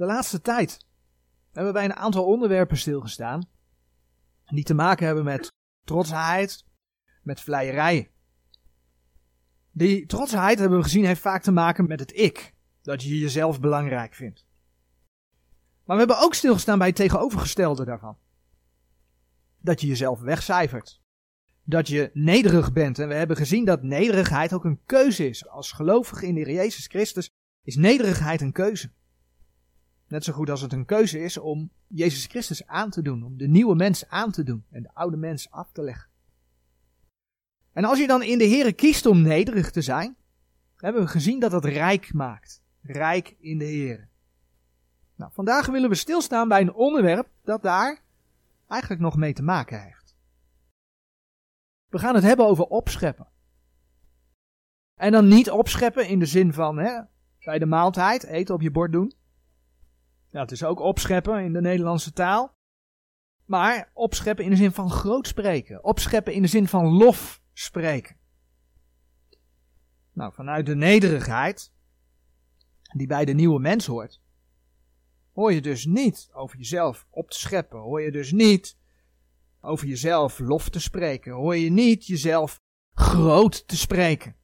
De laatste tijd hebben we bij een aantal onderwerpen stilgestaan. Die te maken hebben met trotsheid, met vleierij. Die trotsheid, hebben we gezien, heeft vaak te maken met het ik. Dat je jezelf belangrijk vindt. Maar we hebben ook stilgestaan bij het tegenovergestelde daarvan. Dat je jezelf wegcijfert. Dat je nederig bent. En we hebben gezien dat nederigheid ook een keuze is. Als gelovige in de Heer Jezus Christus is nederigheid een keuze. Net zo goed als het een keuze is om Jezus Christus aan te doen, om de nieuwe mens aan te doen en de oude mens af te leggen. En als je dan in de Here kiest om nederig te zijn, hebben we gezien dat dat rijk maakt. Rijk in de Here. Nou, vandaag willen we stilstaan bij een onderwerp dat daar eigenlijk nog mee te maken heeft. We gaan het hebben over opscheppen. En dan niet opscheppen in de zin van hè, bij de maaltijd eten op je bord doen. Ja, het is ook opscheppen in de Nederlandse taal. Maar opscheppen in de zin van groot spreken. Opscheppen in de zin van lof spreken. Nou, vanuit de nederigheid, die bij de nieuwe mens hoort, hoor je dus niet over jezelf op te scheppen. Hoor je dus niet over jezelf lof te spreken. Hoor je niet jezelf groot te spreken.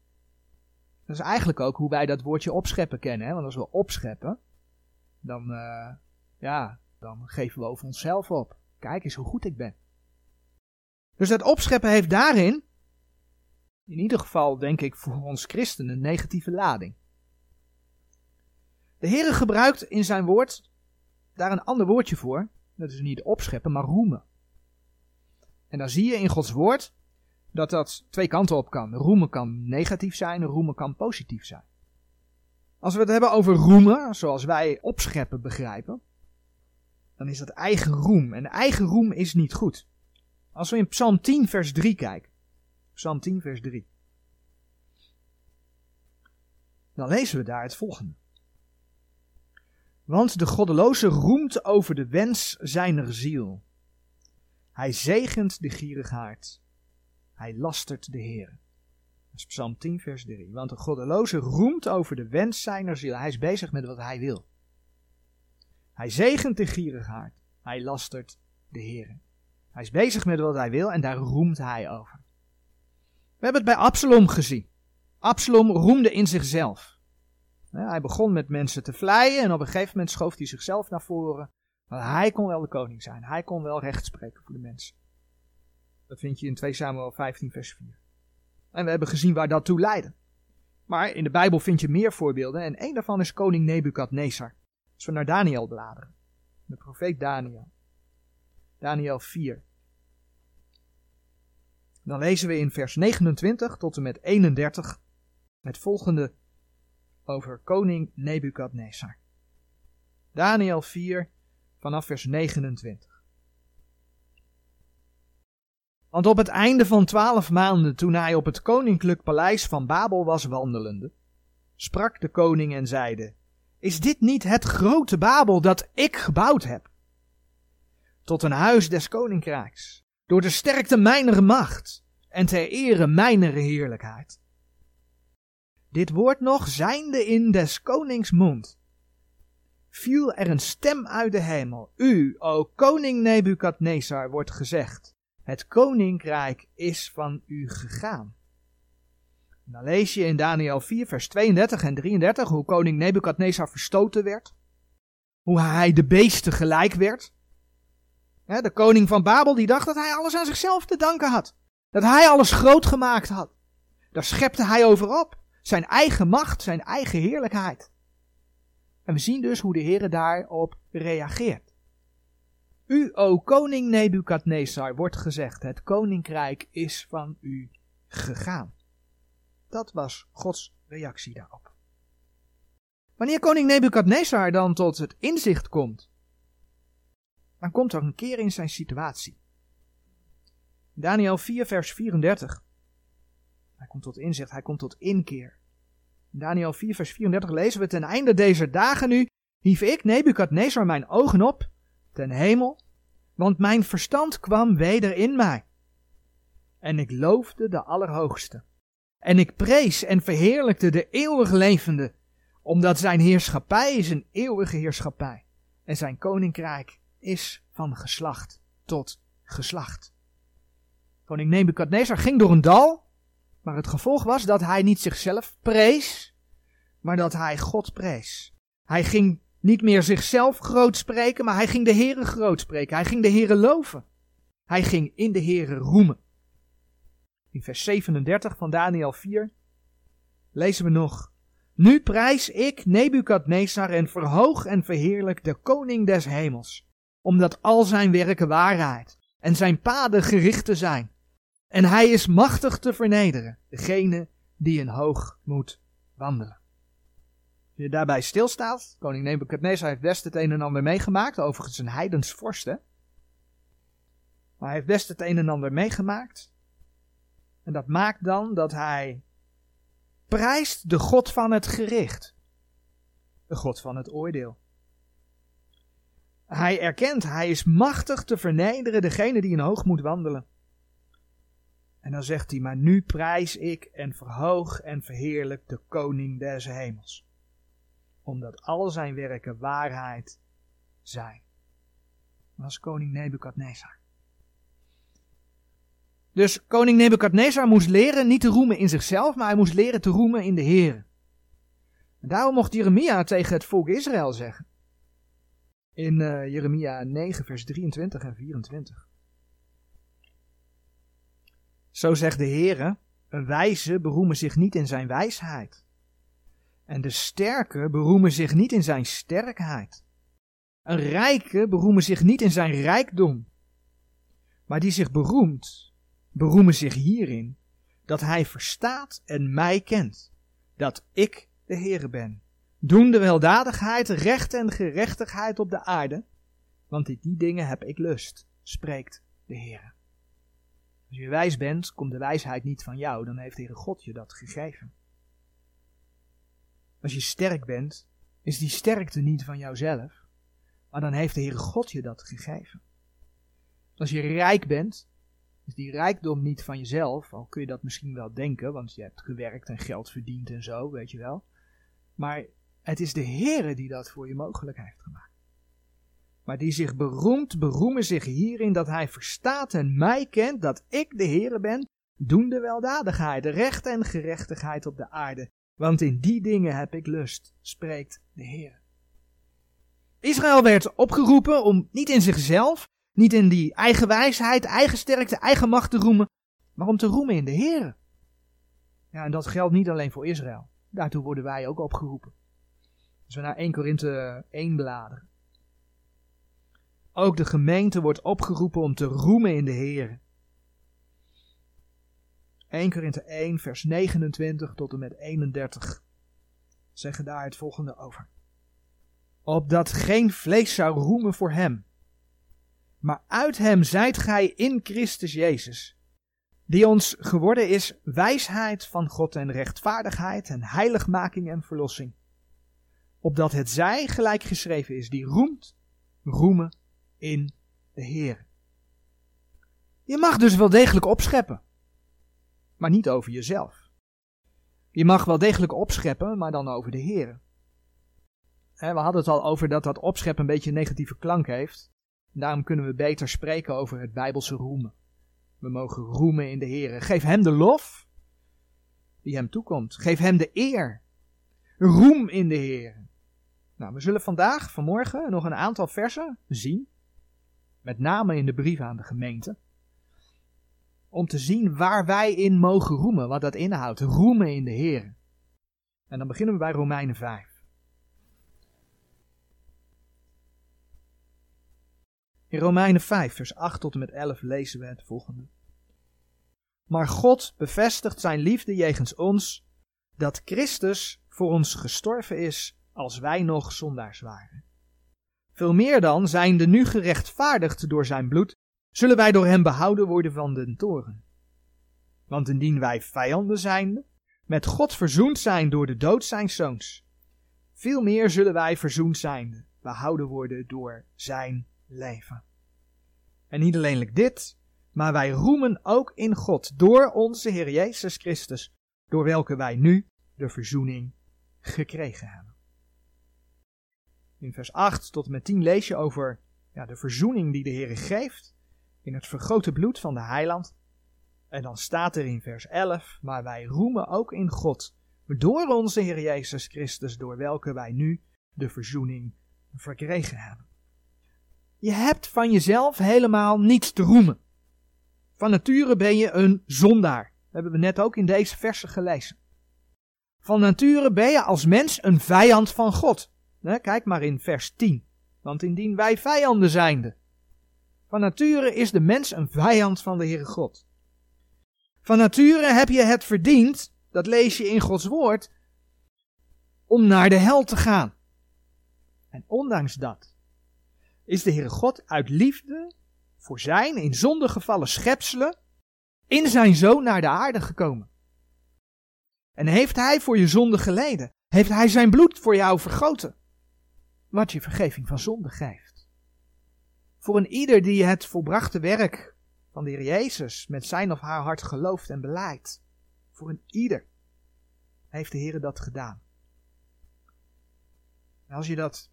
Dat is eigenlijk ook hoe wij dat woordje opscheppen kennen. Hè? Want als we opscheppen, dan, uh, ja, dan geven we over onszelf op. Kijk eens hoe goed ik ben. Dus dat opscheppen heeft daarin, in ieder geval denk ik voor ons christenen, een negatieve lading. De Heere gebruikt in zijn woord daar een ander woordje voor. Dat is niet opscheppen, maar roemen. En dan zie je in Gods woord dat dat twee kanten op kan. Roemen kan negatief zijn, roemen kan positief zijn. Als we het hebben over roemen, zoals wij opscheppen begrijpen, dan is dat eigen roem. En eigen roem is niet goed. Als we in Psalm 10, vers 3 kijken. Psalm 10, vers 3. Dan lezen we daar het volgende. Want de goddeloze roemt over de wens zijner ziel. Hij zegent de gierigaard. Hij lastert de Heer. Is Psalm 10, vers 3. Want de goddeloze roemt over de wens zijner ziel. Hij is bezig met wat hij wil. Hij zegent de gierigaard. Hij lastert de Heer. Hij is bezig met wat hij wil en daar roemt hij over. We hebben het bij Absalom gezien. Absalom roemde in zichzelf. Hij begon met mensen te vleien en op een gegeven moment schoof hij zichzelf naar voren. Maar hij kon wel de koning zijn. Hij kon wel recht spreken voor de mensen. Dat vind je in 2 Samuel 15 vers 4. En we hebben gezien waar dat toe leidde. Maar in de Bijbel vind je meer voorbeelden en één daarvan is koning Nebukadnezar. Als we naar Daniel bladeren. De profeet Daniel. Daniel 4. Dan lezen we in vers 29 tot en met 31 het volgende over koning Nebukadnezar. Daniel 4 vanaf vers 29. Want op het einde van twaalf maanden, toen hij op het koninklijk paleis van Babel was wandelende, sprak de koning en zeide: Is dit niet het grote Babel dat ik gebouwd heb? Tot een huis des koninkrijks, door de sterkte mijner macht en ter ere mijner heerlijkheid. Dit woord nog zijnde in des konings mond. Viel er een stem uit de hemel. U, o koning Nebukadnezar, wordt gezegd. Het koninkrijk is van u gegaan. dan lees je in Daniel 4, vers 32 en 33 hoe koning Nebukadnezar verstoten werd. Hoe hij de beesten gelijk werd. de koning van Babel die dacht dat hij alles aan zichzelf te danken had. Dat hij alles groot gemaakt had. Daar schepte hij over op. Zijn eigen macht, zijn eigen heerlijkheid. En we zien dus hoe de Heer daarop reageert. U, o koning Nebukadnezar, wordt gezegd, het koninkrijk is van u gegaan. Dat was Gods reactie daarop. Wanneer koning Nebukadnezar dan tot het inzicht komt, dan komt er een keer in zijn situatie. Daniel 4, vers 34. Hij komt tot inzicht, hij komt tot inkeer. In Daniel 4, vers 34 lezen we: Ten einde deze dagen nu hief ik, Nebukadnezar, mijn ogen op ten hemel, want mijn verstand kwam weder in mij. En ik loofde de Allerhoogste. En ik prees en verheerlijkte de eeuwig levende, omdat zijn heerschappij is een eeuwige heerschappij. en zijn koninkrijk is van geslacht tot geslacht. Koning Nebukadnezar ging door een dal, maar het gevolg was dat hij niet zichzelf prees, maar dat hij God prees. Hij ging niet meer zichzelf groot spreken, maar hij ging de Heere groot spreken. Hij ging de Heere loven. Hij ging in de Heere roemen. In vers 37 van Daniel 4 lezen we nog. Nu prijs ik Nebukadnezar en verhoog en verheerlijk de koning des hemels, omdat al zijn werken waarheid en zijn paden gericht zijn. En hij is machtig te vernederen, degene die in hoog moet wandelen. Je daarbij stilstaat, koning Nebukadnezar heeft best het een en ander meegemaakt, overigens een heidens vorst, hè? Maar hij heeft best het een en ander meegemaakt. En dat maakt dan dat hij prijst de God van het gericht. De God van het oordeel. Hij erkent, hij is machtig te vernederen degene die in hoog moet wandelen. En dan zegt hij, maar nu prijs ik en verhoog en verheerlijk de koning des hemels. Omdat al zijn werken waarheid zijn. Dat was koning Nebukadnezar. Dus koning Nebukadnezar moest leren niet te roemen in zichzelf, maar hij moest leren te roemen in de Heer. Daarom mocht Jeremia tegen het volk Israël zeggen. In uh, Jeremia 9, vers 23 en 24. Zo zegt de Heere, een wijze beroemen zich niet in zijn wijsheid. En de sterke beroemen zich niet in zijn sterkheid. Een rijke beroemen zich niet in zijn rijkdom. Maar die zich beroemt, beroemen zich hierin dat hij verstaat en mij kent, dat ik de Heere ben, doende weldadigheid, recht en gerechtigheid op de aarde, want in die dingen heb ik lust, spreekt de Heere. Als je wijs bent, komt de wijsheid niet van jou, dan heeft de Heere God je dat gegeven. Als je sterk bent, is die sterkte niet van jouzelf, maar dan heeft de Heere God je dat gegeven. Als je rijk bent, is die rijkdom niet van jezelf, al kun je dat misschien wel denken, want je hebt gewerkt en geld verdiend en zo, weet je wel. Maar het is de Heere die dat voor je mogelijk heeft gemaakt. Maar die zich beroemt, beroemen zich hierin dat hij verstaat en mij kent, dat ik de Heere ben, doende weldadigheid, recht en gerechtigheid op de aarde. Want in die dingen heb ik lust, spreekt de Heer. Israël werd opgeroepen om niet in zichzelf, niet in die eigen wijsheid, eigen sterkte, eigen macht te roemen, maar om te roemen in de Heer. Ja, en dat geldt niet alleen voor Israël. Daartoe worden wij ook opgeroepen. Als we naar 1 Korinthe 1 bladeren. Ook de gemeente wordt opgeroepen om te roemen in de Heer. 1 Korinthe 1, vers 29 tot en met 31 zeggen daar het volgende over. Opdat geen vlees zou roemen voor hem, maar uit hem zijt gij in Christus Jezus, die ons geworden is wijsheid van God en rechtvaardigheid en heiligmaking en verlossing. Opdat het zij gelijk geschreven is, die roemt, roemen in de Heer. Je mag dus wel degelijk opscheppen, maar niet over jezelf. Je mag wel degelijk opscheppen, maar dan over de Heer. We hadden het al over dat dat opscheppen een beetje een negatieve klank heeft. Daarom kunnen we beter spreken over het Bijbelse roemen. We mogen roemen in de Heer. Geef Hem de lof die Hem toekomt. Geef Hem de eer. Roem in de Heer. Nou, we zullen vandaag, vanmorgen, nog een aantal versen zien. Met name in de brief aan de gemeente. Om te zien waar wij in mogen roemen, wat dat inhoudt. Roemen in de Heer. En dan beginnen we bij Romeinen 5. In Romeinen 5, vers 8 tot en met 11 lezen we het volgende. Maar God bevestigt zijn liefde jegens ons, dat Christus voor ons gestorven is als wij nog zondaars waren. Veel meer dan, zijnde nu gerechtvaardigd door zijn bloed, zullen wij door hem behouden worden van den toren. Want indien wij vijanden zijnde, met God verzoend zijn door de dood zijn zoons, veel meer zullen wij verzoend zijnde, behouden worden door zijn leven. En niet alleen dit, maar wij roemen ook in God door onze Heer Jezus Christus, door welke wij nu de verzoening gekregen hebben. In vers 8 tot en met 10 lees je over ja, de verzoening die de Heer geeft in het vergrote bloed van de heiland. En dan staat er in vers 11, maar wij roemen ook in God, door onze Heer Jezus Christus, door welke wij nu de verzoening verkregen hebben. Je hebt van jezelf helemaal niets te roemen. Van nature ben je een zondaar. Dat hebben we net ook in deze versen gelezen. Van nature ben je als mens een vijand van God. Kijk maar in vers 10. Want indien wij vijanden zijnde. Van nature is de mens een vijand van de Heere God. Van nature heb je het verdiend, dat lees je in Gods woord, om naar de hel te gaan. En ondanks dat is de Heere God uit liefde voor zijn in zonde gevallen schepselen in zijn zoon naar de aarde gekomen. En heeft hij voor je zonde geleden? Heeft hij zijn bloed voor jou vergoten? Wat je vergeving van zonde geeft. Voor een ieder die het volbrachte werk van de Heer Jezus met zijn of haar hart gelooft en beleidt. Voor een ieder heeft de Heer dat gedaan. Als je dat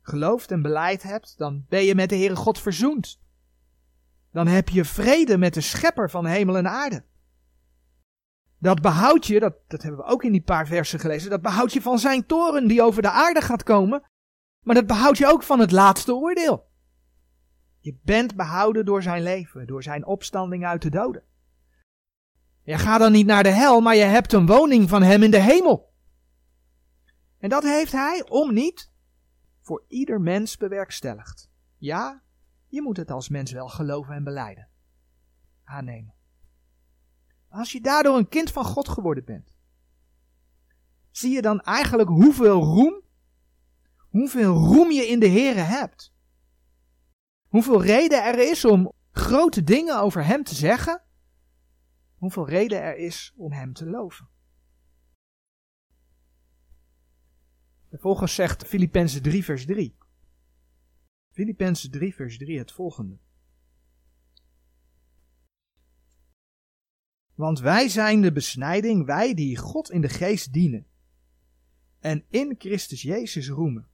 gelooft en beleid hebt, dan ben je met de Heere God verzoend. Dan heb je vrede met de schepper van hemel en aarde. Dat behoud je, dat, dat hebben we ook in die paar versen gelezen, dat behoud je van zijn toren die over de aarde gaat komen. Maar dat behoud je ook van het laatste oordeel. Je bent behouden door zijn leven, door zijn opstanding uit de doden. Je gaat dan niet naar de hel, maar je hebt een woning van hem in de hemel. En dat heeft hij om niet voor ieder mens bewerkstelligd. Ja, je moet het als mens wel geloven en beleiden. Aannemen. Als je daardoor een kind van God geworden bent, zie je dan eigenlijk hoeveel roem, hoeveel roem je in de Here hebt. Hoeveel reden er is om grote dingen over Hem te zeggen, hoeveel reden er is om Hem te loven. Vervolgens zegt Filippenzen 3 vers 3. Filippenzen 3 vers 3 het volgende. Want wij zijn de besnijding, wij die God in de geest dienen. En in Christus Jezus roemen.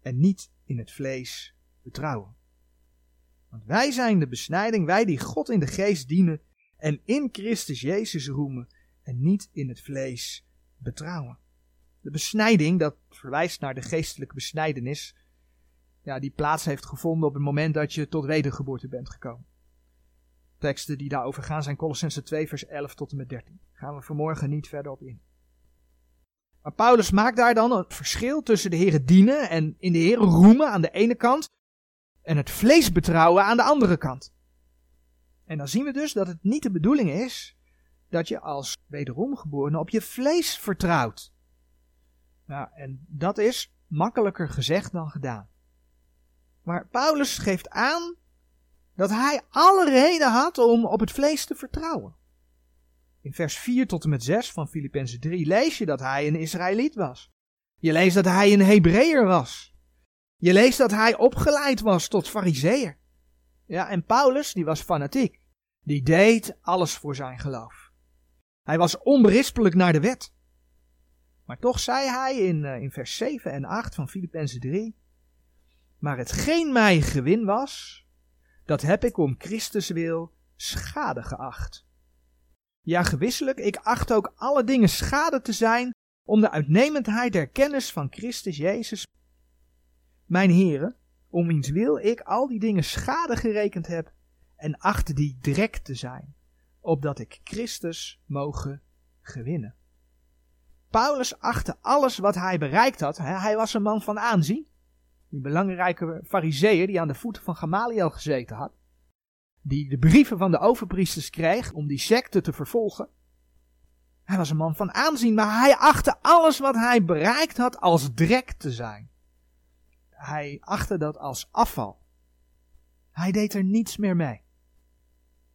En niet in het vlees betrouwen. Want wij zijn de besnijding, wij die God in de geest dienen. En in Christus Jezus roemen. En niet in het vlees betrouwen. De besnijding, dat verwijst naar de geestelijke besnijdenis, ja, die plaats heeft gevonden op het moment dat je tot wedergeboorte bent gekomen. Teksten die daarover gaan zijn Colossense 2 vers 11 tot en met 13. Daar gaan we vanmorgen niet verder op in. Maar Paulus maakt daar dan het verschil tussen de Heeren dienen en in de Heeren roemen aan de ene kant en het vlees betrouwen aan de andere kant. En dan zien we dus dat het niet de bedoeling is dat je als wederomgeborene op je vlees vertrouwt. Nou, en dat is makkelijker gezegd dan gedaan. Maar Paulus geeft aan dat hij alle reden had om op het vlees te vertrouwen. In vers 4 tot en met 6 van Filippenzen 3 lees je dat hij een Israëliet was. Je leest dat hij een Hebreeër was. Je leest dat hij opgeleid was tot fariseer. Ja, en Paulus, die was fanatiek. Die deed alles voor zijn geloof. Hij was onberispelijk naar de wet. Maar toch zei hij in, uh, in vers 7 en 8 van Filippenzen 3: Maar hetgeen mij gewin was, dat heb ik om Christus wil schade geacht. Ja, gewisselijk, ik acht ook alle dingen schade te zijn om de uitnemendheid der kennis van Christus Jezus, mijn Heere, om wiens wil ik al die dingen schade gerekend heb en acht die drek te zijn, opdat ik Christus mogen gewinnen. Paulus achtte alles wat hij bereikt had. Hij was een man van aanzien. Die belangrijke fariseer die aan de voeten van Gamaliel gezeten had. Die de brieven van de overpriesters kreeg om die secte te vervolgen. Hij was een man van aanzien, maar hij achtte alles wat hij bereikt had als drek te zijn. Hij achtte dat als afval. Hij deed er niets meer mee.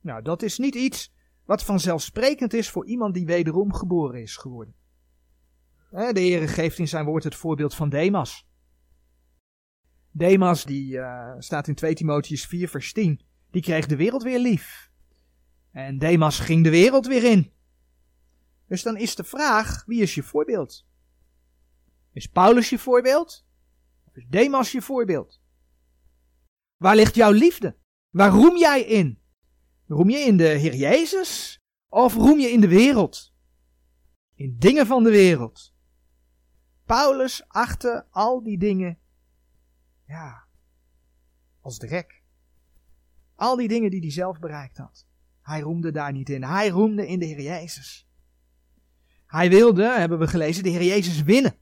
Nou, dat is niet iets wat vanzelfsprekend is voor iemand die wederom geboren is geworden. De Heer geeft in zijn woord het voorbeeld van Demas. Demas, die uh, staat in 2 Timotheus 4 vers 10, die kreeg de wereld weer lief. En Demas ging de wereld weer in. Dus dan is de vraag, wie is je voorbeeld? Is Paulus je voorbeeld? Is Demas je voorbeeld? Waar ligt jouw liefde? Waar roem jij in? Roem je in de Heer Jezus of roem je in de wereld? In dingen van de wereld. Paulus achtte al die dingen, ja, als drek. Al die dingen die hij zelf bereikt had. Hij roemde daar niet in. Hij roemde in de Heer Jezus. Hij wilde, hebben we gelezen, de Heer Jezus winnen.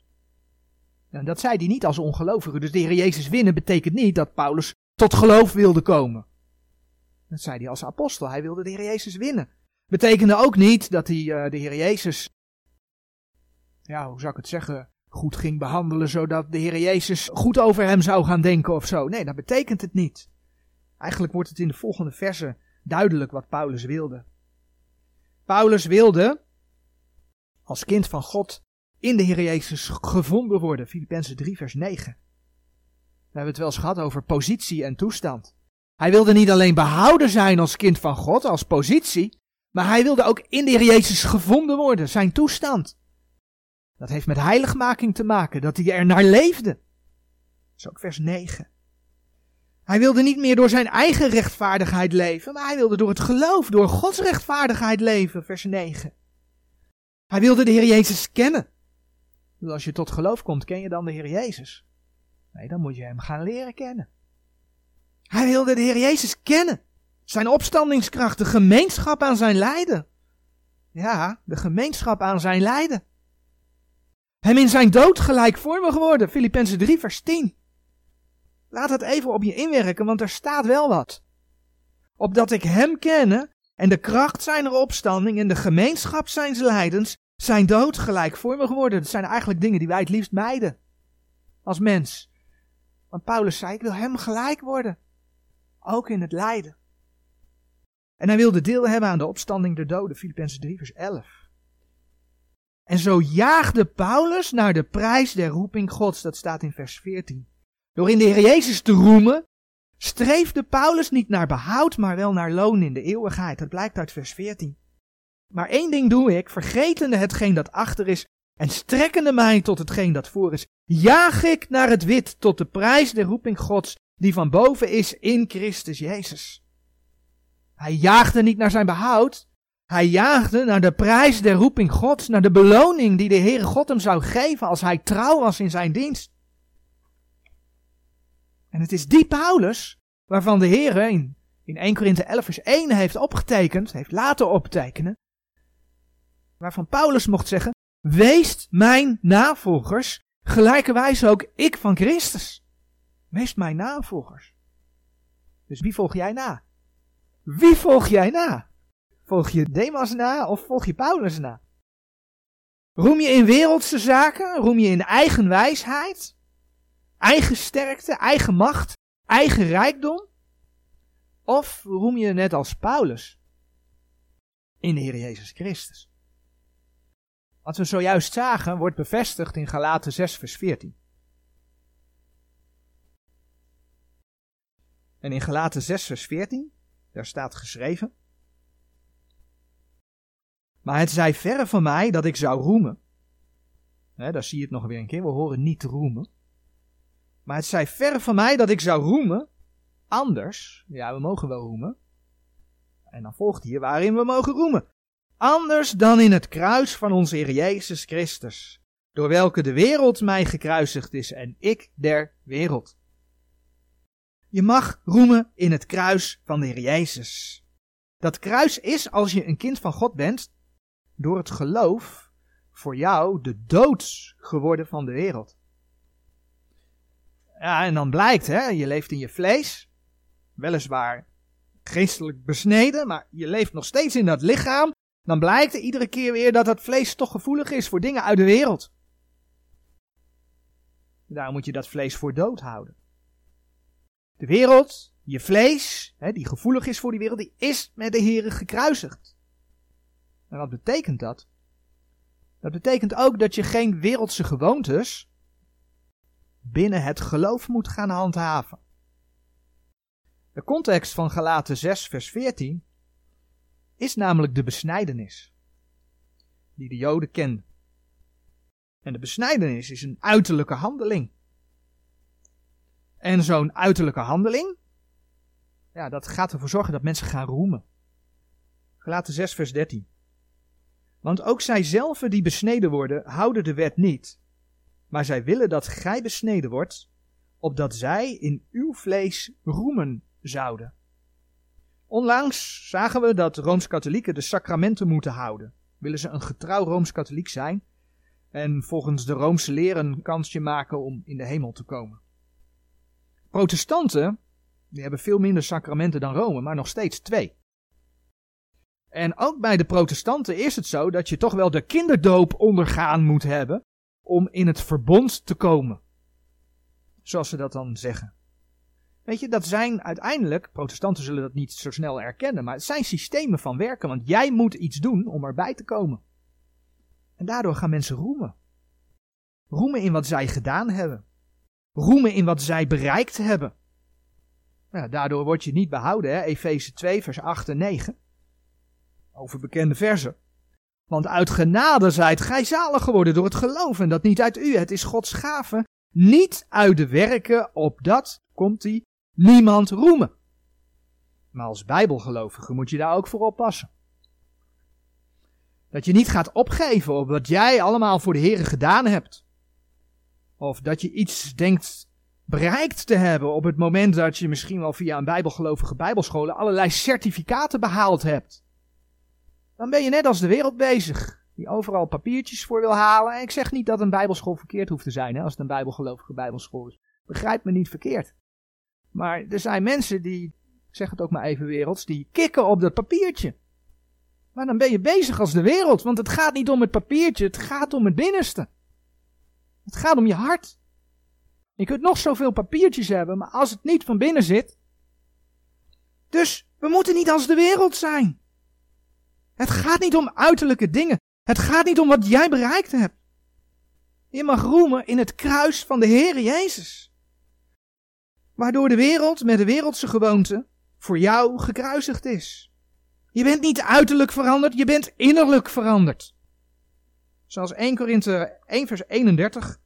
Nou, dat zei hij niet als ongelovige. Dus de Heer Jezus winnen betekent niet dat Paulus tot geloof wilde komen. Dat zei hij als apostel. Hij wilde de Heer Jezus winnen. Betekende ook niet dat hij uh, de Heer Jezus, ja, hoe zou ik het zeggen, goed ging behandelen, zodat de Heer Jezus goed over hem zou gaan denken of zo. Nee, dat betekent het niet. Eigenlijk wordt het in de volgende verse duidelijk wat Paulus wilde. Paulus wilde als kind van God in de Heer Jezus gevonden worden. Filippenzen 3 vers 9. We hebben het wel eens gehad over positie en toestand. Hij wilde niet alleen behouden zijn als kind van God, als positie, maar hij wilde ook in de Heer Jezus gevonden worden, zijn toestand. Dat heeft met heiligmaking te maken, dat hij er naar leefde. Dat is ook vers 9. Hij wilde niet meer door zijn eigen rechtvaardigheid leven, maar hij wilde door het geloof, door Gods rechtvaardigheid leven, vers 9. Hij wilde de Heer Jezus kennen. Als je tot geloof komt, ken je dan de Heer Jezus? Nee, dan moet je hem gaan leren kennen. Hij wilde de Heer Jezus kennen. Zijn opstandingskracht, de gemeenschap aan zijn lijden. Ja, de gemeenschap aan zijn lijden. Hem in zijn dood gelijkvormig worden. Filippenzen 3 vers 10. Laat het even op je inwerken, want er staat wel wat. Opdat ik hem kenne en de kracht zijn opstanding en de gemeenschap zijn lijdens, zijn dood gelijkvormig worden. Dat zijn eigenlijk dingen die wij het liefst mijden. Als mens. Want Paulus zei, ik wil hem gelijk worden. Ook in het lijden. En hij wilde deel hebben aan de opstanding der doden. Filippenzen 3 vers 11. En zo jaagde Paulus naar de prijs der roeping Gods. Dat staat in vers 14. Door in de Heer Jezus te roemen, streefde Paulus niet naar behoud, maar wel naar loon in de eeuwigheid. Dat blijkt uit vers 14. Maar één ding doe ik, vergetende hetgeen dat achter is en strekkende mij tot hetgeen dat voor is, jaag ik naar het wit tot de prijs der roeping Gods, die van boven is in Christus Jezus. Hij jaagde niet naar zijn behoud, hij jaagde naar de prijs der roeping Gods, naar de beloning die de Heere God hem zou geven als hij trouw was in zijn dienst. En het is die Paulus waarvan de Heer in, in 1 Korinthe 11 vers 1 heeft opgetekend, heeft laten optekenen, waarvan Paulus mocht zeggen, wees mijn navolgers, gelijkerwijs ook ik van Christus. Wees mijn navolgers. Dus wie volg jij na? Wie volg jij na? Volg je Demas na of volg je Paulus na? Roem je in wereldse zaken? Roem je in eigen wijsheid? Eigen sterkte, eigen macht, eigen rijkdom? Of roem je net als Paulus in de Heer Jezus Christus? Wat we zojuist zagen wordt bevestigd in Galaten 6 vers 14. En in Galaten 6 vers 14, daar staat geschreven. Maar het zij verre van mij dat ik zou roemen. He, daar zie je het nog weer een keer, we horen niet roemen. Maar het zij ver van mij dat ik zou roemen. Anders, ja, we mogen wel roemen. En dan volgt hier waarin we mogen roemen. Anders dan in het kruis van onze Heer Jezus Christus, door welke de wereld mij gekruisigd is en ik der wereld. Je mag roemen in het kruis van de Heer Jezus. Dat kruis is, als je een kind van God bent, door het geloof voor jou de dood geworden van de wereld. Ja, en dan blijkt, hè, je leeft in je vlees, weliswaar geestelijk besneden, maar je leeft nog steeds in dat lichaam. Dan blijkt er iedere keer weer dat dat vlees toch gevoelig is voor dingen uit de wereld. Daarom moet je dat vlees voor dood houden. De wereld, je vlees, hè, die gevoelig is voor die wereld, die is met de Here gekruisigd. En wat betekent dat? Dat betekent ook dat je geen wereldse gewoontes binnen het geloof moet gaan handhaven. De context van Galaten 6, vers 14 is namelijk de besnijdenis, die de Joden kenden. En de besnijdenis is een uiterlijke handeling. en zo'n uiterlijke handeling, ja, dat gaat ervoor zorgen dat mensen gaan roemen. Gelaten 6 vers 13. Want ook zij die besneden worden, houden de wet niet. Maar zij willen dat gij besneden wordt, opdat zij in uw vlees roemen zouden. Onlangs zagen we dat Rooms-Katholieken de sacramenten moeten houden. Willen ze een getrouw Rooms-Katholiek zijn en volgens de Roomse leer een kansje maken om in de hemel te komen. Protestanten, die hebben veel minder sacramenten dan Rome, maar nog steeds twee. En ook bij de protestanten is het zo dat je toch wel de kinderdoop ondergaan moet hebben om in het verbond te komen. Zoals ze dat dan zeggen. Weet je, dat zijn uiteindelijk, protestanten zullen dat niet zo snel erkennen, maar het zijn systemen van werken, want jij moet iets doen om erbij te komen. En daardoor gaan mensen roemen. Roemen in wat zij gedaan hebben. Roemen in wat zij bereikt hebben. Ja, daardoor word je niet behouden, hè? Efeze 2, vers 8 en 9. Over bekende versen. Want uit genade zijt gij zalig geworden door het geloof en dat niet uit u. Het is Gods gave, niet uit de werken, opdat, komt hij, niemand roemen. Maar als bijbelgelovige moet je daar ook voor oppassen. Dat je niet gaat opgeven op wat jij allemaal voor de Heer gedaan hebt. Of dat je iets denkt bereikt te hebben op het moment dat je misschien wel via een bijbelgelovige bijbelscholen allerlei certificaten behaald hebt. Dan ben je net als de wereld bezig, die overal papiertjes voor wil halen. En ik zeg niet dat een bijbelschool verkeerd hoeft te zijn, hè, als het een bijbelgelovige bijbelschool is. Begrijp me niet verkeerd. Maar er zijn mensen die, zeg het ook maar even werelds, die kikken op dat papiertje. Maar dan ben je bezig als de wereld, want het gaat niet om het papiertje, het gaat om het binnenste. Het gaat om je hart. Je kunt nog zoveel papiertjes hebben, maar als het niet van binnen zit. Dus we moeten niet als de wereld zijn. Het gaat niet om uiterlijke dingen. Het gaat niet om wat jij bereikt hebt. Je mag roemen in het kruis van de Heer Jezus. Waardoor de wereld met de wereldse gewoonte voor jou gekruisigd is. Je bent niet uiterlijk veranderd, je bent innerlijk veranderd. Zoals 1 Korinthe 1 vers 31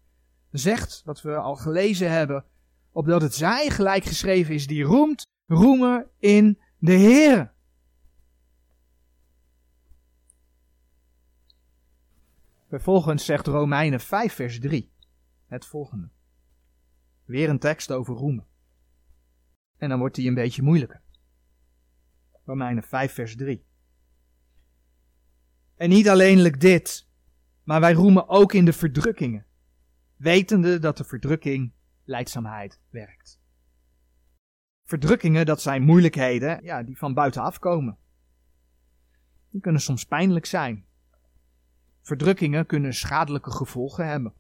zegt, wat we al gelezen hebben, opdat het zij gelijk geschreven is die roemt, roemen in de Heer. Vervolgens zegt Romeinen 5 vers 3 het volgende. Weer een tekst over roemen. En dan wordt die een beetje moeilijker. Romeinen 5 vers 3. En niet alleenlijk dit, maar wij roemen ook in de verdrukkingen, wetende dat de verdrukking leidzaamheid werkt. Verdrukkingen, dat zijn moeilijkheden ja, die van buitenaf komen. Die kunnen soms pijnlijk zijn. Verdrukkingen kunnen schadelijke gevolgen hebben.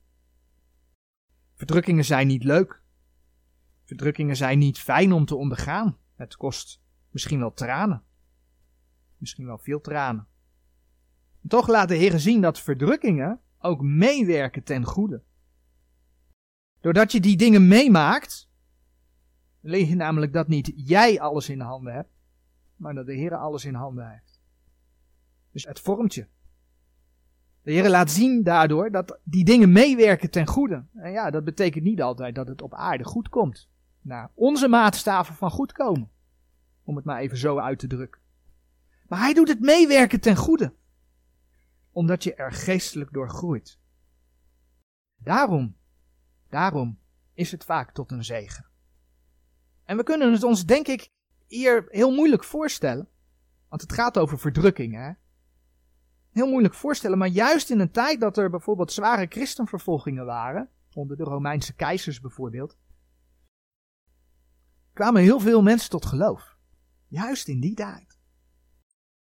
Verdrukkingen zijn niet leuk. Verdrukkingen zijn niet fijn om te ondergaan. Het kost misschien wel tranen. Misschien wel veel tranen. toch laat de Heer zien dat verdrukkingen ook meewerken ten goede. Doordat je die dingen meemaakt, leer je namelijk dat niet jij alles in handen hebt, maar dat de Heer alles in handen heeft. Dus het vormt je. De Heer laat zien daardoor dat die dingen meewerken ten goede. En ja, dat betekent niet altijd dat het op aarde goed komt. Naar onze maatstaven van goed komen. Om het maar even zo uit te drukken. Maar hij doet het meewerken ten goede. Omdat je er geestelijk door groeit. Daarom, daarom is het vaak tot een zegen. En we kunnen het ons denk ik hier heel moeilijk voorstellen. Want het gaat over verdrukking, hè heel moeilijk voorstellen, maar juist in een tijd dat er bijvoorbeeld zware christenvervolgingen waren, onder de Romeinse keizers bijvoorbeeld, kwamen heel veel mensen tot geloof. Juist in die tijd.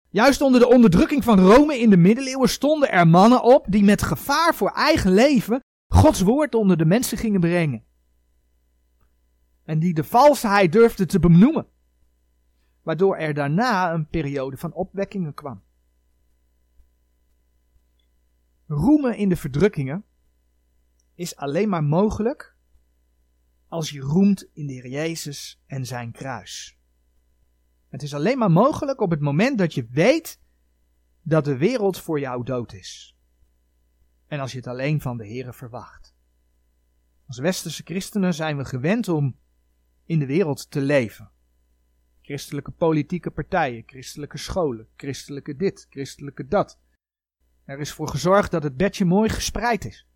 Juist onder de onderdrukking van Rome in de middeleeuwen stonden er mannen op die met gevaar voor eigen leven Gods woord onder de mensen gingen brengen. En die de valsheid durfden te benoemen. Waardoor er daarna een periode van opwekkingen kwam. roemen in de verdrukkingen is alleen maar mogelijk als je roemt in de Heer Jezus en zijn kruis. Het is alleen maar mogelijk op het moment dat je weet dat de wereld voor jou dood is. En als je het alleen van de Heer verwacht. Als westerse christenen zijn we gewend om in de wereld te leven. Christelijke politieke partijen, christelijke scholen, christelijke dit, christelijke dat. Er is voor gezorgd dat het bedje mooi gespreid is.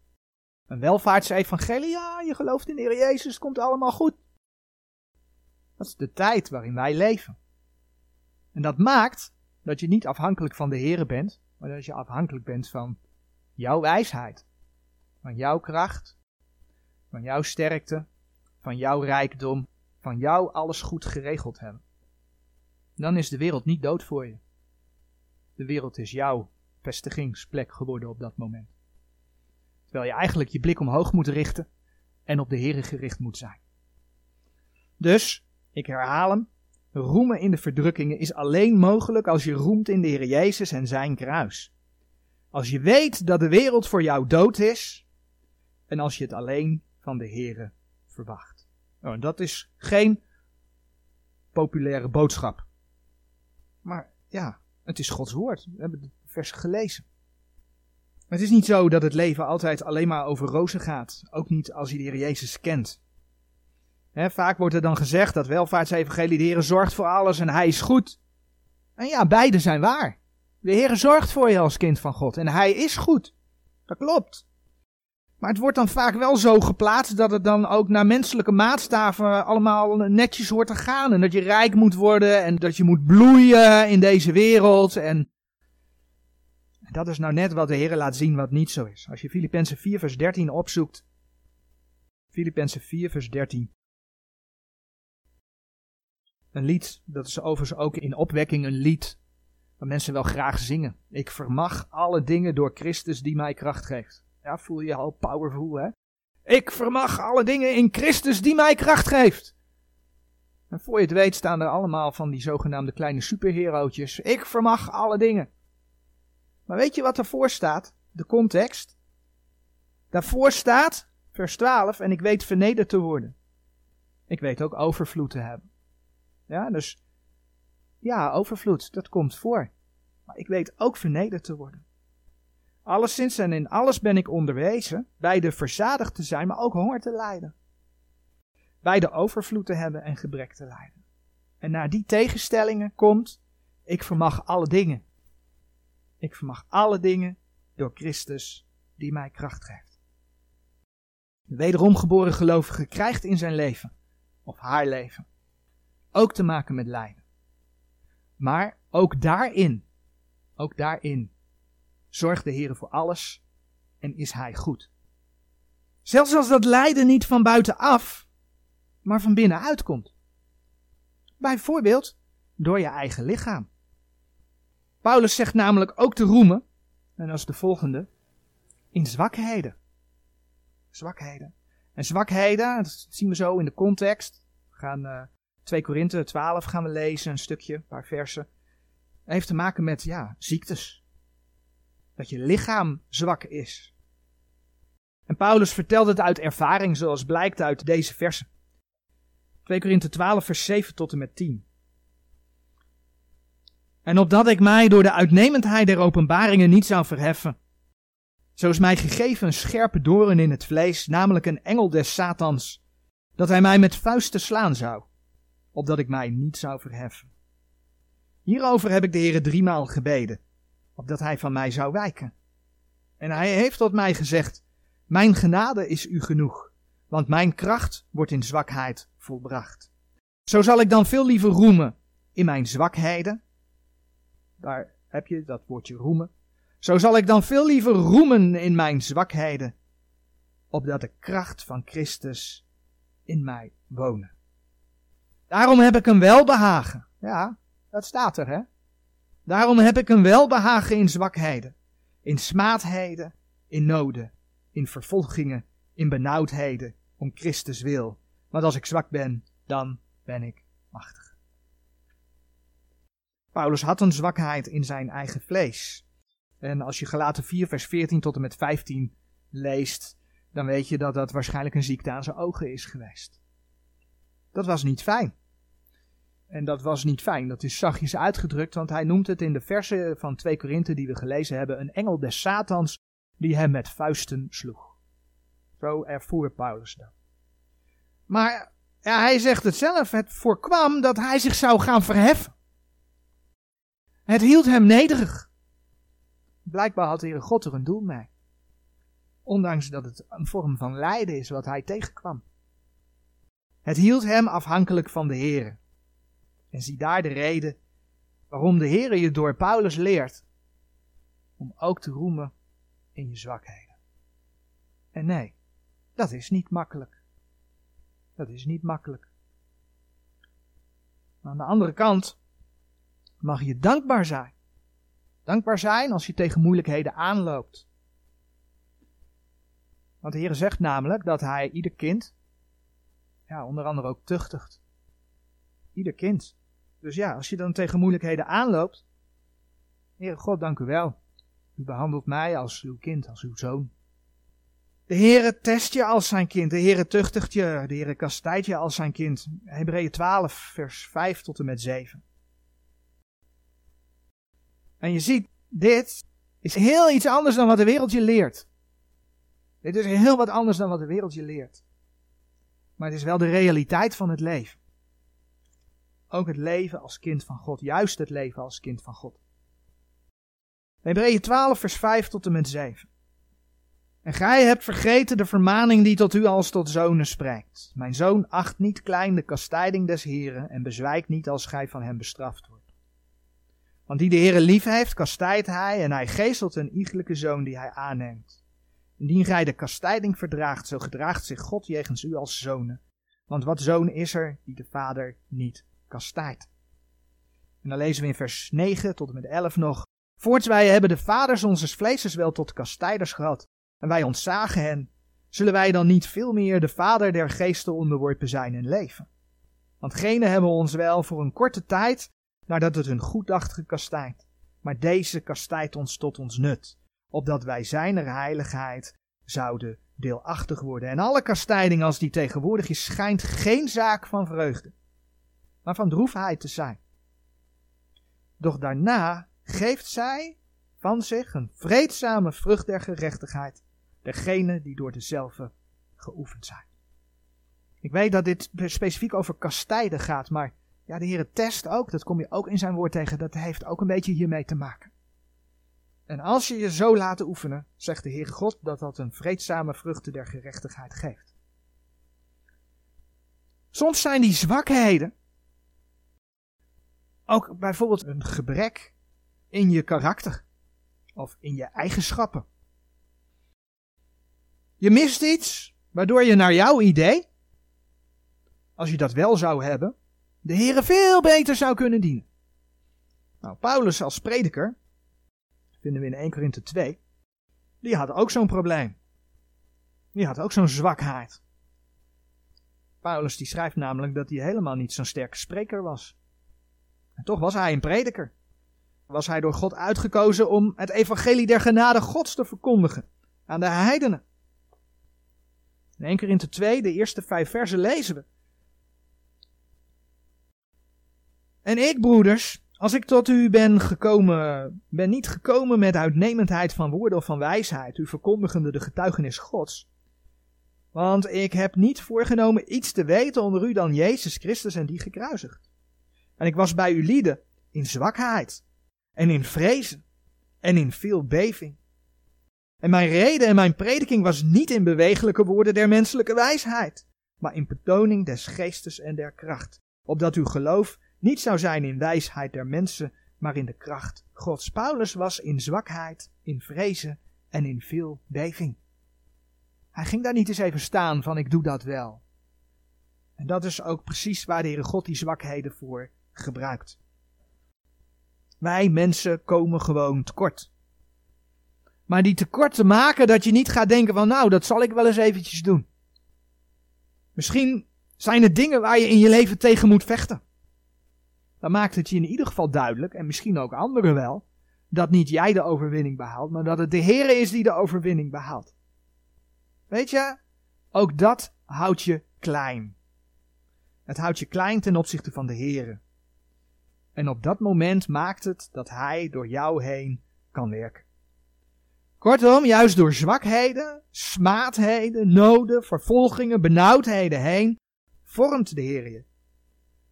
Een welvaartsevangelie, ja, je gelooft in de Heer Jezus, het komt allemaal goed. Dat is de tijd waarin wij leven. En dat maakt dat je niet afhankelijk van de Heer bent, maar dat je afhankelijk bent van jouw wijsheid, van jouw kracht, van jouw sterkte, van jouw rijkdom, van jou alles goed geregeld hebben. Dan is de wereld niet dood voor je. De wereld is jouw vestigingsplek geworden op dat moment. Terwijl je eigenlijk je blik omhoog moet richten en op de Heer gericht moet zijn. Dus, ik herhaal hem, roemen in de verdrukkingen is alleen mogelijk als je roemt in de Heer Jezus en zijn kruis. Als je weet dat de wereld voor jou dood is en als je het alleen van de Heer verwacht. Nou, dat is geen populaire boodschap. Maar ja, het is Gods woord. We hebben het vers gelezen. Het is niet zo dat het leven altijd alleen maar over rozen gaat. Ook niet als je de Heer Jezus kent. vaak wordt er dan gezegd dat welvaartsevangelie de Heer zorgt voor alles en Hij is goed. En ja, beide zijn waar. De Heer zorgt voor je als kind van God en Hij is goed. Dat klopt. Maar het wordt dan vaak wel zo geplaatst dat het dan ook naar menselijke maatstaven allemaal netjes hoort te gaan. En dat je rijk moet worden en dat je moet bloeien in deze wereld. En dat is nou net wat de Heer laat zien wat niet zo is. Als je Filippenzen 4 vers 13 opzoekt. Filippenzen 4 vers 13. Een lied, dat is overigens ook in opwekking een lied. Dat mensen wel graag zingen. Ik vermag alle dingen door Christus die mij kracht geeft. Ja, voel je al powerful, hè? Ik vermag alle dingen in Christus die mij kracht geeft. En voor je het weet staan er allemaal van die zogenaamde kleine superherootjes. Ik vermag alle dingen. Maar weet je wat daarvoor staat? De context. Daarvoor staat, vers 12, en ik weet vernederd te worden. Ik weet ook overvloed te hebben. Ja, dus ja, overvloed, dat komt voor. Maar ik weet ook vernederd te worden. Alleszins en in alles ben ik onderwezen, bij de verzadigd te zijn, maar ook honger te lijden. Bij de overvloed te hebben en gebrek te lijden. En naar die tegenstellingen komt, ik vermag alle dingen. Ik vermag alle dingen door Christus die mij kracht geeft. De wederom geboren gelovige krijgt in zijn leven, of haar leven, ook te maken met lijden. Maar ook daarin, ook daarin zorgt de Heer voor alles en is Hij goed. Zelfs als dat lijden niet van buitenaf, maar van binnenuit komt. Bijvoorbeeld door je eigen lichaam. Paulus zegt namelijk ook te roemen, en dat is de volgende, in zwakheden. Zwakheden. En zwakheden, dat zien we zo in de context. We gaan uh, 2 Korinthe 12 gaan we lezen, een stukje, een paar versen. Het heeft te maken met ja, ziektes dat je lichaam zwak is. En Paulus vertelt het uit ervaring, zoals blijkt uit deze versen. 2 Korinthe 12, vers 7 tot en met 10. En opdat ik mij door de uitnemendheid der openbaringen niet zou verheffen, zo is mij gegeven een scherpe doorn in het vlees, namelijk een engel des Satans, dat hij mij met vuisten slaan zou, opdat ik mij niet zou verheffen. Hierover heb ik de Heere driemaal gebeden, opdat hij van mij zou wijken. En hij heeft tot mij gezegd, mijn genade is u genoeg, want mijn kracht wordt in zwakheid volbracht. Zo zal ik dan veel liever roemen in mijn zwakheden. Daar heb je dat woordje roemen. Zo zal ik dan veel liever roemen in mijn zwakheden, opdat de kracht van Christus in mij wonen. Daarom heb ik een welbehagen. Ja, dat staat er, hè? Daarom heb ik een welbehagen in zwakheden, in smaadheden, in noden, in vervolgingen, in benauwdheden, om Christus wil. Want als ik zwak ben, dan ben ik machtig. Paulus had een zwakheid in zijn eigen vlees. En als je gelaten 4 vers 14 tot en met 15 leest, dan weet je dat dat waarschijnlijk een ziekte aan zijn ogen is geweest. Dat was niet fijn. En dat was niet fijn, dat is zachtjes uitgedrukt, want hij noemt het in de versen van 2 Korinthe die we gelezen hebben, een engel des Satans die hem met vuisten sloeg. Zo ervoer Paulus dat. Maar Ja, hij zegt het zelf, het voorkwam dat hij zich zou gaan verheffen. Het hield hem nederig. Blijkbaar had de Heere God er een doel mee. Ondanks dat het een vorm van lijden is wat hij tegenkwam. Het hield hem afhankelijk van de Heere. En zie daar de reden waarom de Heere je door Paulus leert om ook te roemen in je zwakheden. En nee, dat is niet makkelijk. Dat is niet makkelijk. Aan de andere kant mag je dankbaar zijn. Dankbaar zijn als je tegen moeilijkheden aanloopt. Want de Heer zegt namelijk dat Hij ieder kind, ja, onder andere ook tuchtigt. Ieder kind. Dus ja, als je dan tegen moeilijkheden aanloopt, Heere God, dank u wel. U behandelt mij als uw kind, als uw zoon. De Heere test je als zijn kind. De Heere tuchtigt je. De Heere kastijdt je als zijn kind. Hebreeën 12, vers 5 tot en met 7. En je ziet, dit is heel iets anders dan wat de wereld je leert. Dit is heel wat anders dan wat de wereld je leert. Maar het is wel de realiteit van het leven. Ook het leven als kind van God. Juist het leven als kind van God. Hebreeën 12, vers 5 tot en met 7. En gij hebt vergeten de vermaning die tot u als tot zonen spreekt. Mijn zoon acht niet klein de kastijding des Heren en bezwijkt niet als gij van hem bestraft wordt. Want die de Heere lief heeft, kastijdt hij en hij geestelt een iegelijke zoon die hij aanneemt. Indien gij de kastijding verdraagt, zo gedraagt zich God jegens u als zonen. Want wat zoon is er die de vader niet kastijdt? En dan lezen we in vers 9 tot en met 11 nog. Voorts wij hebben de vaders onze vleesers wel tot kastijders gehad, en wij ontzagen hen, zullen wij dan niet veel meer de vader der geesten onderworpen zijn en leven? Want gene hebben ons wel voor een korte tijd, nadat het hun goed dacht, gekastijd. Maar deze kastijdt ons tot ons nut, opdat wij zijner heiligheid zouden deelachtig worden. En alle kastijding als die tegenwoordig is, schijnt geen zaak van vreugde, maar van droefheid te zijn. Doch daarna geeft zij van zich een vreedzame vrucht der gerechtigheid, degene die door dezelfde geoefend zijn. Ik weet dat dit specifiek over kastijden gaat, maar ja, de Heer test ook, dat kom je ook in zijn woord tegen, dat heeft ook een beetje hiermee te maken. En als je je zo laat oefenen, zegt de Heer God dat dat een vreedzame vruchten der gerechtigheid geeft. Soms zijn die zwakheden ook bijvoorbeeld een gebrek in je karakter of in je eigenschappen. Je mist iets waardoor je naar jouw idee, als je dat wel zou hebben, de Heere veel beter zou kunnen dienen. Nou, Paulus als prediker, vinden we in 1 Korinthe 2, die had ook zo'n probleem. Die had ook zo'n zwakheid. Paulus die schrijft namelijk dat hij helemaal niet zo'n sterke spreker was. En toch was hij een prediker. Was hij door God uitgekozen om het evangelie der genade Gods te verkondigen aan de heidenen. In 1 Korinthe 2, de eerste vijf versen lezen we. En ik, broeders, als ik tot u ben gekomen, ben niet gekomen met uitnemendheid van woorden of van wijsheid, u verkondigende de getuigenis Gods. Want ik heb niet voorgenomen iets te weten onder u dan Jezus Christus en die gekruisigd. En ik was bij u lieden in zwakheid en in vrezen en in veel beving. En mijn reden en mijn prediking was niet in bewegelijke woorden der menselijke wijsheid, maar in betoning des geestes en der kracht, opdat uw geloof niet zou zijn in wijsheid der mensen, maar in de kracht Gods. Paulus was in zwakheid, in vrezen en in veel beving. Hij ging daar niet eens even staan van ik doe dat wel. En dat is ook precies waar de Heere God die zwakheden voor gebruikt. Wij mensen komen gewoon tekort. Maar die tekorten maken dat je niet gaat denken van nou, dat zal ik wel eens eventjes doen. Misschien zijn er dingen waar je in je leven tegen moet vechten dan maakt het je in ieder geval duidelijk, en misschien ook anderen wel, dat niet jij de overwinning behaalt, maar dat het de Heer is die de overwinning behaalt. Weet je, ook dat houdt je klein. Het houdt je klein ten opzichte van de Heer. En op dat moment maakt het dat Hij door jou heen kan werken. Kortom, juist door zwakheden, smaadheden, noden, vervolgingen, benauwdheden heen, vormt de Heer je.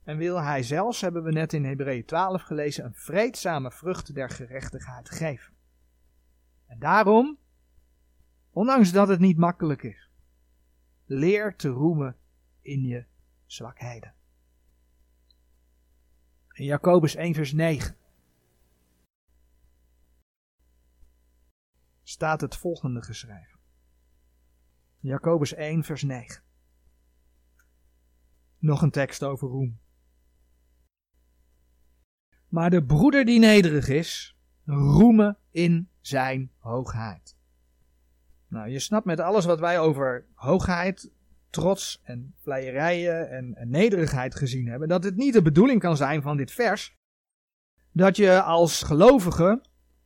En wil hij zelfs, hebben we net in Hebreeën 12 gelezen, een vreedzame vrucht der gerechtigheid geven. En daarom, ondanks dat het niet makkelijk is, leer te roemen in je zwakheden. In Jacobus 1 vers 9 staat het volgende geschreven. Jacobus 1 vers 9. Nog een tekst over roem. Maar de broeder die nederig is, roemen in zijn hoogheid. Nou, je snapt met alles wat wij over hoogheid, trots en vleierijen en, en nederigheid gezien hebben, dat het niet de bedoeling kan zijn van dit vers, dat je als gelovige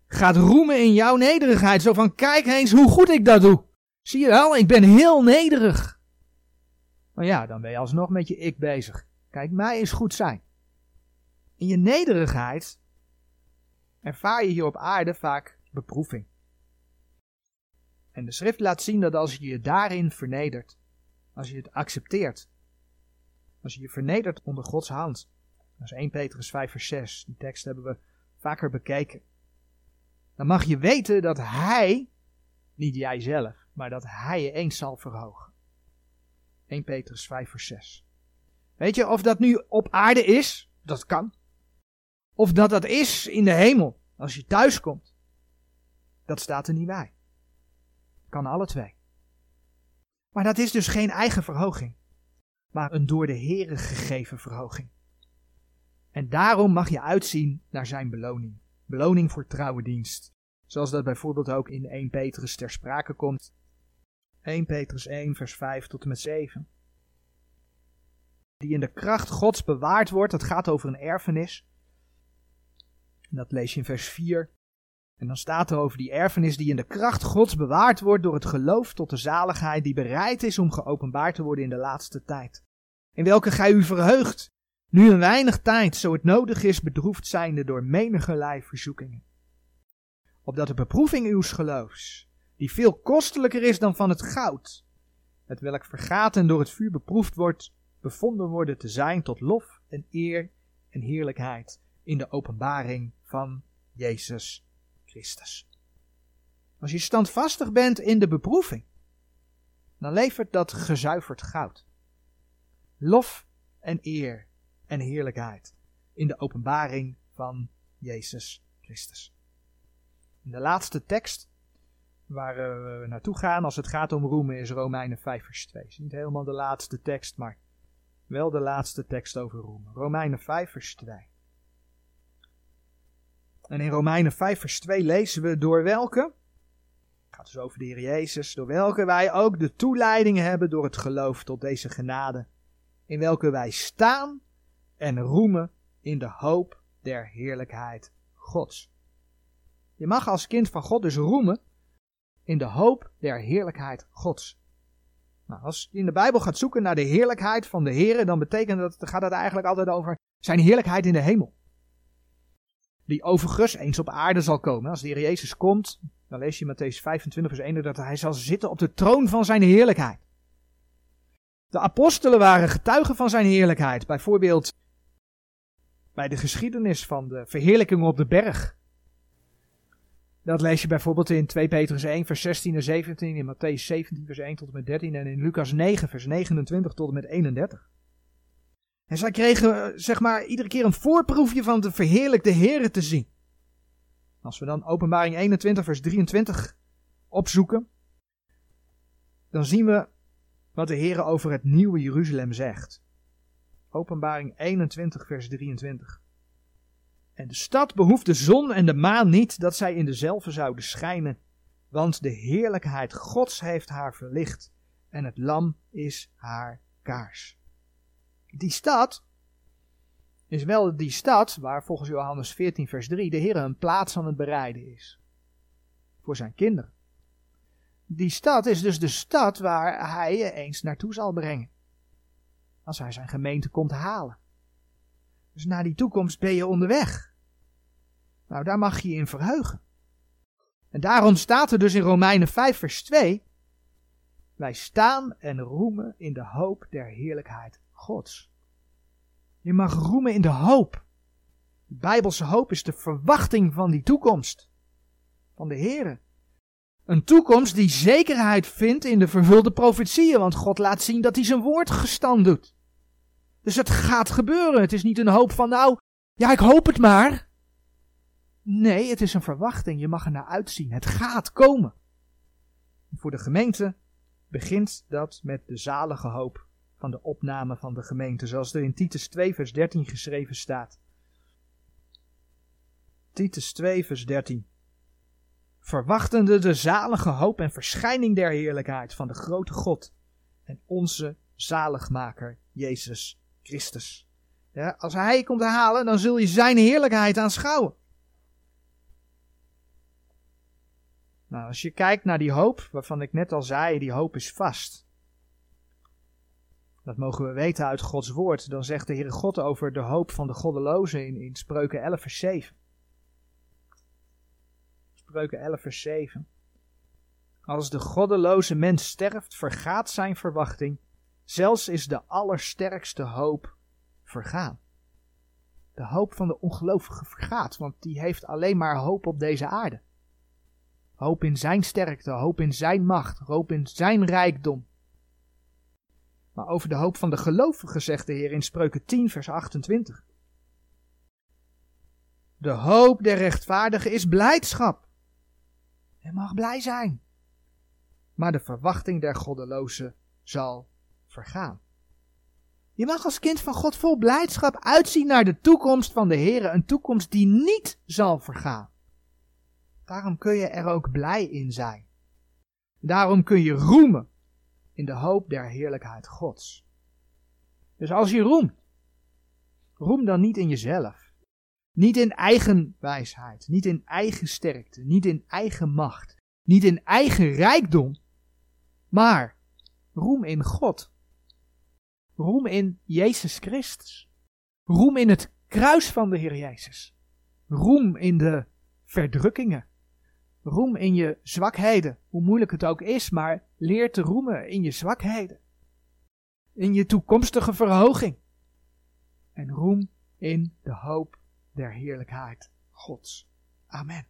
gaat roemen in jouw nederigheid. Zo van, kijk eens hoe goed ik dat doe. Zie je wel, ik ben heel nederig. Maar ja, dan ben je alsnog met je ik bezig. Kijk, mij is goed zijn. In je nederigheid ervaar je hier op aarde vaak beproeving. En de schrift laat zien dat als je je daarin vernedert, als je het accepteert, als je je vernedert onder Gods hand, dat is 1 Petrus 5 vers 6, die tekst hebben we vaker bekeken, dan mag je weten dat Hij, niet jij zelf, maar dat Hij je eens zal verhogen. 1 Petrus 5 vers 6. Weet je, of dat nu op aarde is, dat kan. Of dat dat is in de hemel, als je thuis komt. Dat staat er niet bij. Kan alle twee. Maar dat is dus geen eigen verhoging, maar een door de Here gegeven verhoging. En daarom mag je uitzien naar zijn beloning. Beloning voor trouwe dienst. Zoals dat bijvoorbeeld ook in 1 Petrus ter sprake komt. 1 Petrus 1 vers 5 tot en met 7. Die in de kracht Gods bewaard wordt. Dat gaat over een erfenis. En dat lees je in vers 4. En dan staat er over die erfenis die in de kracht Gods bewaard wordt door het geloof tot de zaligheid die bereid is om geopenbaard te worden in de laatste tijd. In welke gij u verheugt, nu een weinig tijd, zo het nodig is, bedroefd zijnde door menige verzoekingen. Opdat de beproeving uws geloofs, die veel kostelijker is dan van het goud, het welk vergaat en door het vuur beproefd wordt, bevonden worden te zijn tot lof en eer en heerlijkheid in de openbaring van Jezus Christus. Als je standvastig bent in de beproeving, dan levert dat gezuiverd goud. Lof en eer en heerlijkheid in de openbaring van Jezus Christus. In de laatste tekst waar we naartoe gaan als het gaat om roemen is Romeinen 5 vers 2. Het is niet helemaal de laatste tekst, maar wel de laatste tekst over roemen. Romeinen 5 vers 2. En in Romeinen 5 vers 2 lezen we door welke, het gaat dus over de Heer Jezus, door welke wij ook de toeleiding hebben door het geloof tot deze genade, in welke wij staan en roemen in de hoop der heerlijkheid Gods. Je mag als kind van God dus roemen in de hoop der heerlijkheid Gods. Nou, als je in de Bijbel gaat zoeken naar de heerlijkheid van de Heer, dan betekent dat, gaat het eigenlijk altijd over zijn heerlijkheid in de hemel die overigens eens op aarde zal komen. Als de Heer Jezus komt, dan lees je Matthäus 25 vers 1 dat hij zal zitten op de troon van zijn heerlijkheid. De apostelen waren getuigen van zijn heerlijkheid. Bijvoorbeeld bij de geschiedenis van de verheerlijking op de berg. Dat lees je bijvoorbeeld in 2 Petrus 1 vers 16 en 17, in Matthäus 17 vers 1 tot en met 13 en in Lucas 9 vers 29 tot en met 31. En zij kregen, zeg maar, iedere keer een voorproefje van de verheerlijkte Heren te zien. Als we dan openbaring 21 vers 23 opzoeken, dan zien we wat de Heer over het nieuwe Jeruzalem zegt. Openbaring 21 vers 23. En de stad behoeft de zon en de maan niet dat zij in dezelfde zouden schijnen, want de heerlijkheid Gods heeft haar verlicht en het lam is haar kaars. Die stad is wel die stad waar volgens Johannes 14 vers 3 de Heer een plaats aan het bereiden is. Voor zijn kinderen. Die stad is dus de stad waar hij je eens naartoe zal brengen. Als hij zijn gemeente komt halen. Dus naar die toekomst ben je onderweg. Nou, daar mag je je in verheugen. En daarom staat er dus in Romeinen 5 vers 2. Wij staan en roemen in de hoop der heerlijkheid Gods. Je mag roemen in de hoop. De Bijbelse hoop is de verwachting van die toekomst. Van de Here. Een toekomst die zekerheid vindt in de vervulde profetieën, want God laat zien dat hij zijn woord gestand doet. Dus het gaat gebeuren. Het is niet een hoop van, nou, ja, ik hoop het maar. Nee, het is een verwachting. Je mag er naar uitzien. Het gaat komen. Voor de gemeente begint dat met de zalige hoop van de opname van de gemeente, zoals er in Titus 2, vers 13 geschreven staat. Titus 2, vers 13. Verwachtende de zalige hoop en verschijning der heerlijkheid van de grote God en onze zaligmaker Jezus Christus. Ja, als hij komt halen, dan zul je zijn heerlijkheid aanschouwen. Nou, als je kijkt naar die hoop, waarvan ik net al zei, die hoop is vast. Dat mogen we weten uit Gods woord. Dan zegt de Heere God over de hoop van de goddelozen in, in Spreuken 11 vers 7. Spreuken 11 vers 7. Als de goddeloze mens sterft, vergaat zijn verwachting. Zelfs is de allersterkste hoop vergaan. De hoop van de ongelovige vergaat, want die heeft alleen maar hoop op deze aarde. Hoop in zijn sterkte, hoop in zijn macht, hoop in zijn rijkdom. Maar over de hoop van de gelovigen zegt de Heer in Spreuken 10, vers 28. De hoop der rechtvaardigen is blijdschap. Hij mag blij zijn. Maar de verwachting der goddelozen zal vergaan. Je mag als kind van God vol blijdschap uitzien naar de toekomst van de Heer, een toekomst die niet zal vergaan. Daarom kun je er ook blij in zijn. Daarom kun je roemen in de hoop der heerlijkheid Gods. Dus als je roemt, roem dan niet in jezelf. Niet in eigen wijsheid, niet in eigen sterkte, niet in eigen macht, niet in eigen rijkdom, maar roem in God. Roem in Jezus Christus. Roem in het kruis van de Heer Jezus. Roem in de verdrukkingen. Roem in je zwakheden, hoe moeilijk het ook is, maar leer te roemen in je zwakheden. In je toekomstige verhoging. En roem in de hoop der heerlijkheid Gods. Amen.